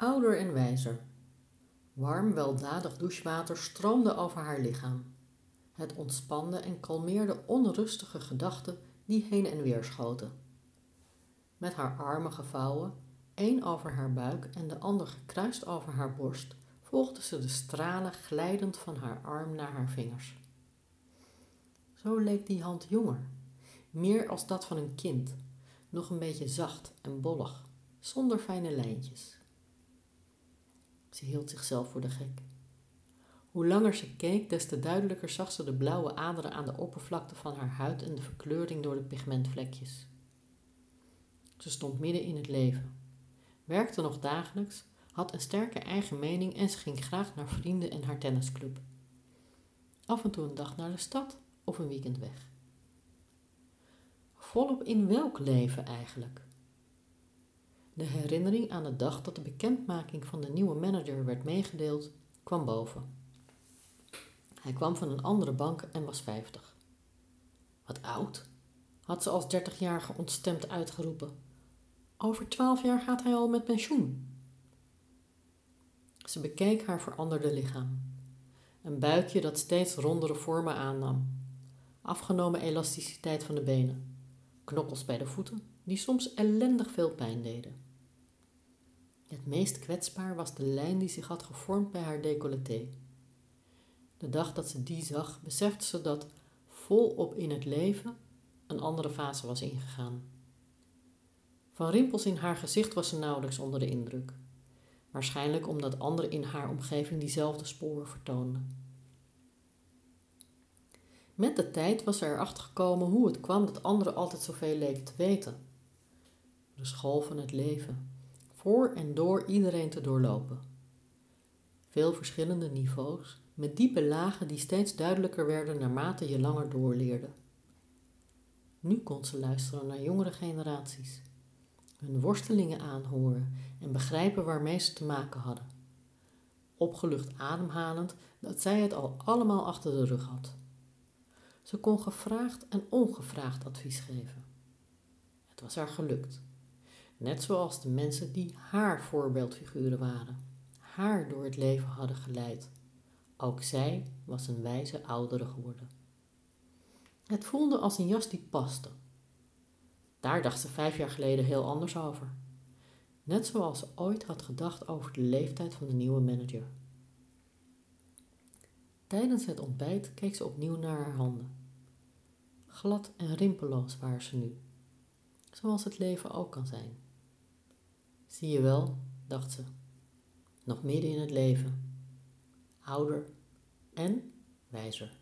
Ouder en wijzer. Warm, weldadig douchewater stroomde over haar lichaam. Het ontspande en kalmeerde onrustige gedachten die heen en weer schoten. Met haar armen gevouwen, één over haar buik en de ander gekruist over haar borst, volgde ze de stralen glijdend van haar arm naar haar vingers. Zo leek die hand jonger, meer als dat van een kind, nog een beetje zacht en bollig, zonder fijne lijntjes. Ze hield zichzelf voor de gek. Hoe langer ze keek, des te duidelijker zag ze de blauwe aderen aan de oppervlakte van haar huid en de verkleuring door de pigmentvlekjes. Ze stond midden in het leven, werkte nog dagelijks, had een sterke eigen mening en ze ging graag naar vrienden en haar tennisclub. Af en toe een dag naar de stad of een weekend weg. Volop in welk leven eigenlijk? De herinnering aan de dag dat de bekendmaking van de nieuwe manager werd meegedeeld, kwam boven. Hij kwam van een andere bank en was vijftig. Wat oud, had ze als dertigjarige ontstemd uitgeroepen. Over twaalf jaar gaat hij al met pensioen. Ze bekeek haar veranderde lichaam. Een buikje dat steeds rondere vormen aannam. Afgenomen elasticiteit van de benen. Knokkels bij de voeten, die soms ellendig veel pijn deden. Het meest kwetsbaar was de lijn die zich had gevormd bij haar decolleté. De dag dat ze die zag, besefte ze dat volop in het leven een andere fase was ingegaan. Van rimpels in haar gezicht was ze nauwelijks onder de indruk. Waarschijnlijk omdat anderen in haar omgeving diezelfde sporen vertoonden. Met de tijd was ze erachter gekomen hoe het kwam dat anderen altijd zoveel leken te weten. De school van het leven, voor en door iedereen te doorlopen. Veel verschillende niveaus, met diepe lagen die steeds duidelijker werden naarmate je langer doorleerde. Nu kon ze luisteren naar jongere generaties, hun worstelingen aanhoren en begrijpen waarmee ze te maken hadden. Opgelucht ademhalend dat zij het al allemaal achter de rug had. Ze kon gevraagd en ongevraagd advies geven. Het was haar gelukt. Net zoals de mensen die haar voorbeeldfiguren waren, haar door het leven hadden geleid. Ook zij was een wijze oudere geworden. Het voelde als een jas die paste. Daar dacht ze vijf jaar geleden heel anders over. Net zoals ze ooit had gedacht over de leeftijd van de nieuwe manager. Tijdens het ontbijt keek ze opnieuw naar haar handen. Glad en rimpelloos waren ze nu, zoals het leven ook kan zijn. Zie je wel, dacht ze, nog midden in het leven, ouder en wijzer.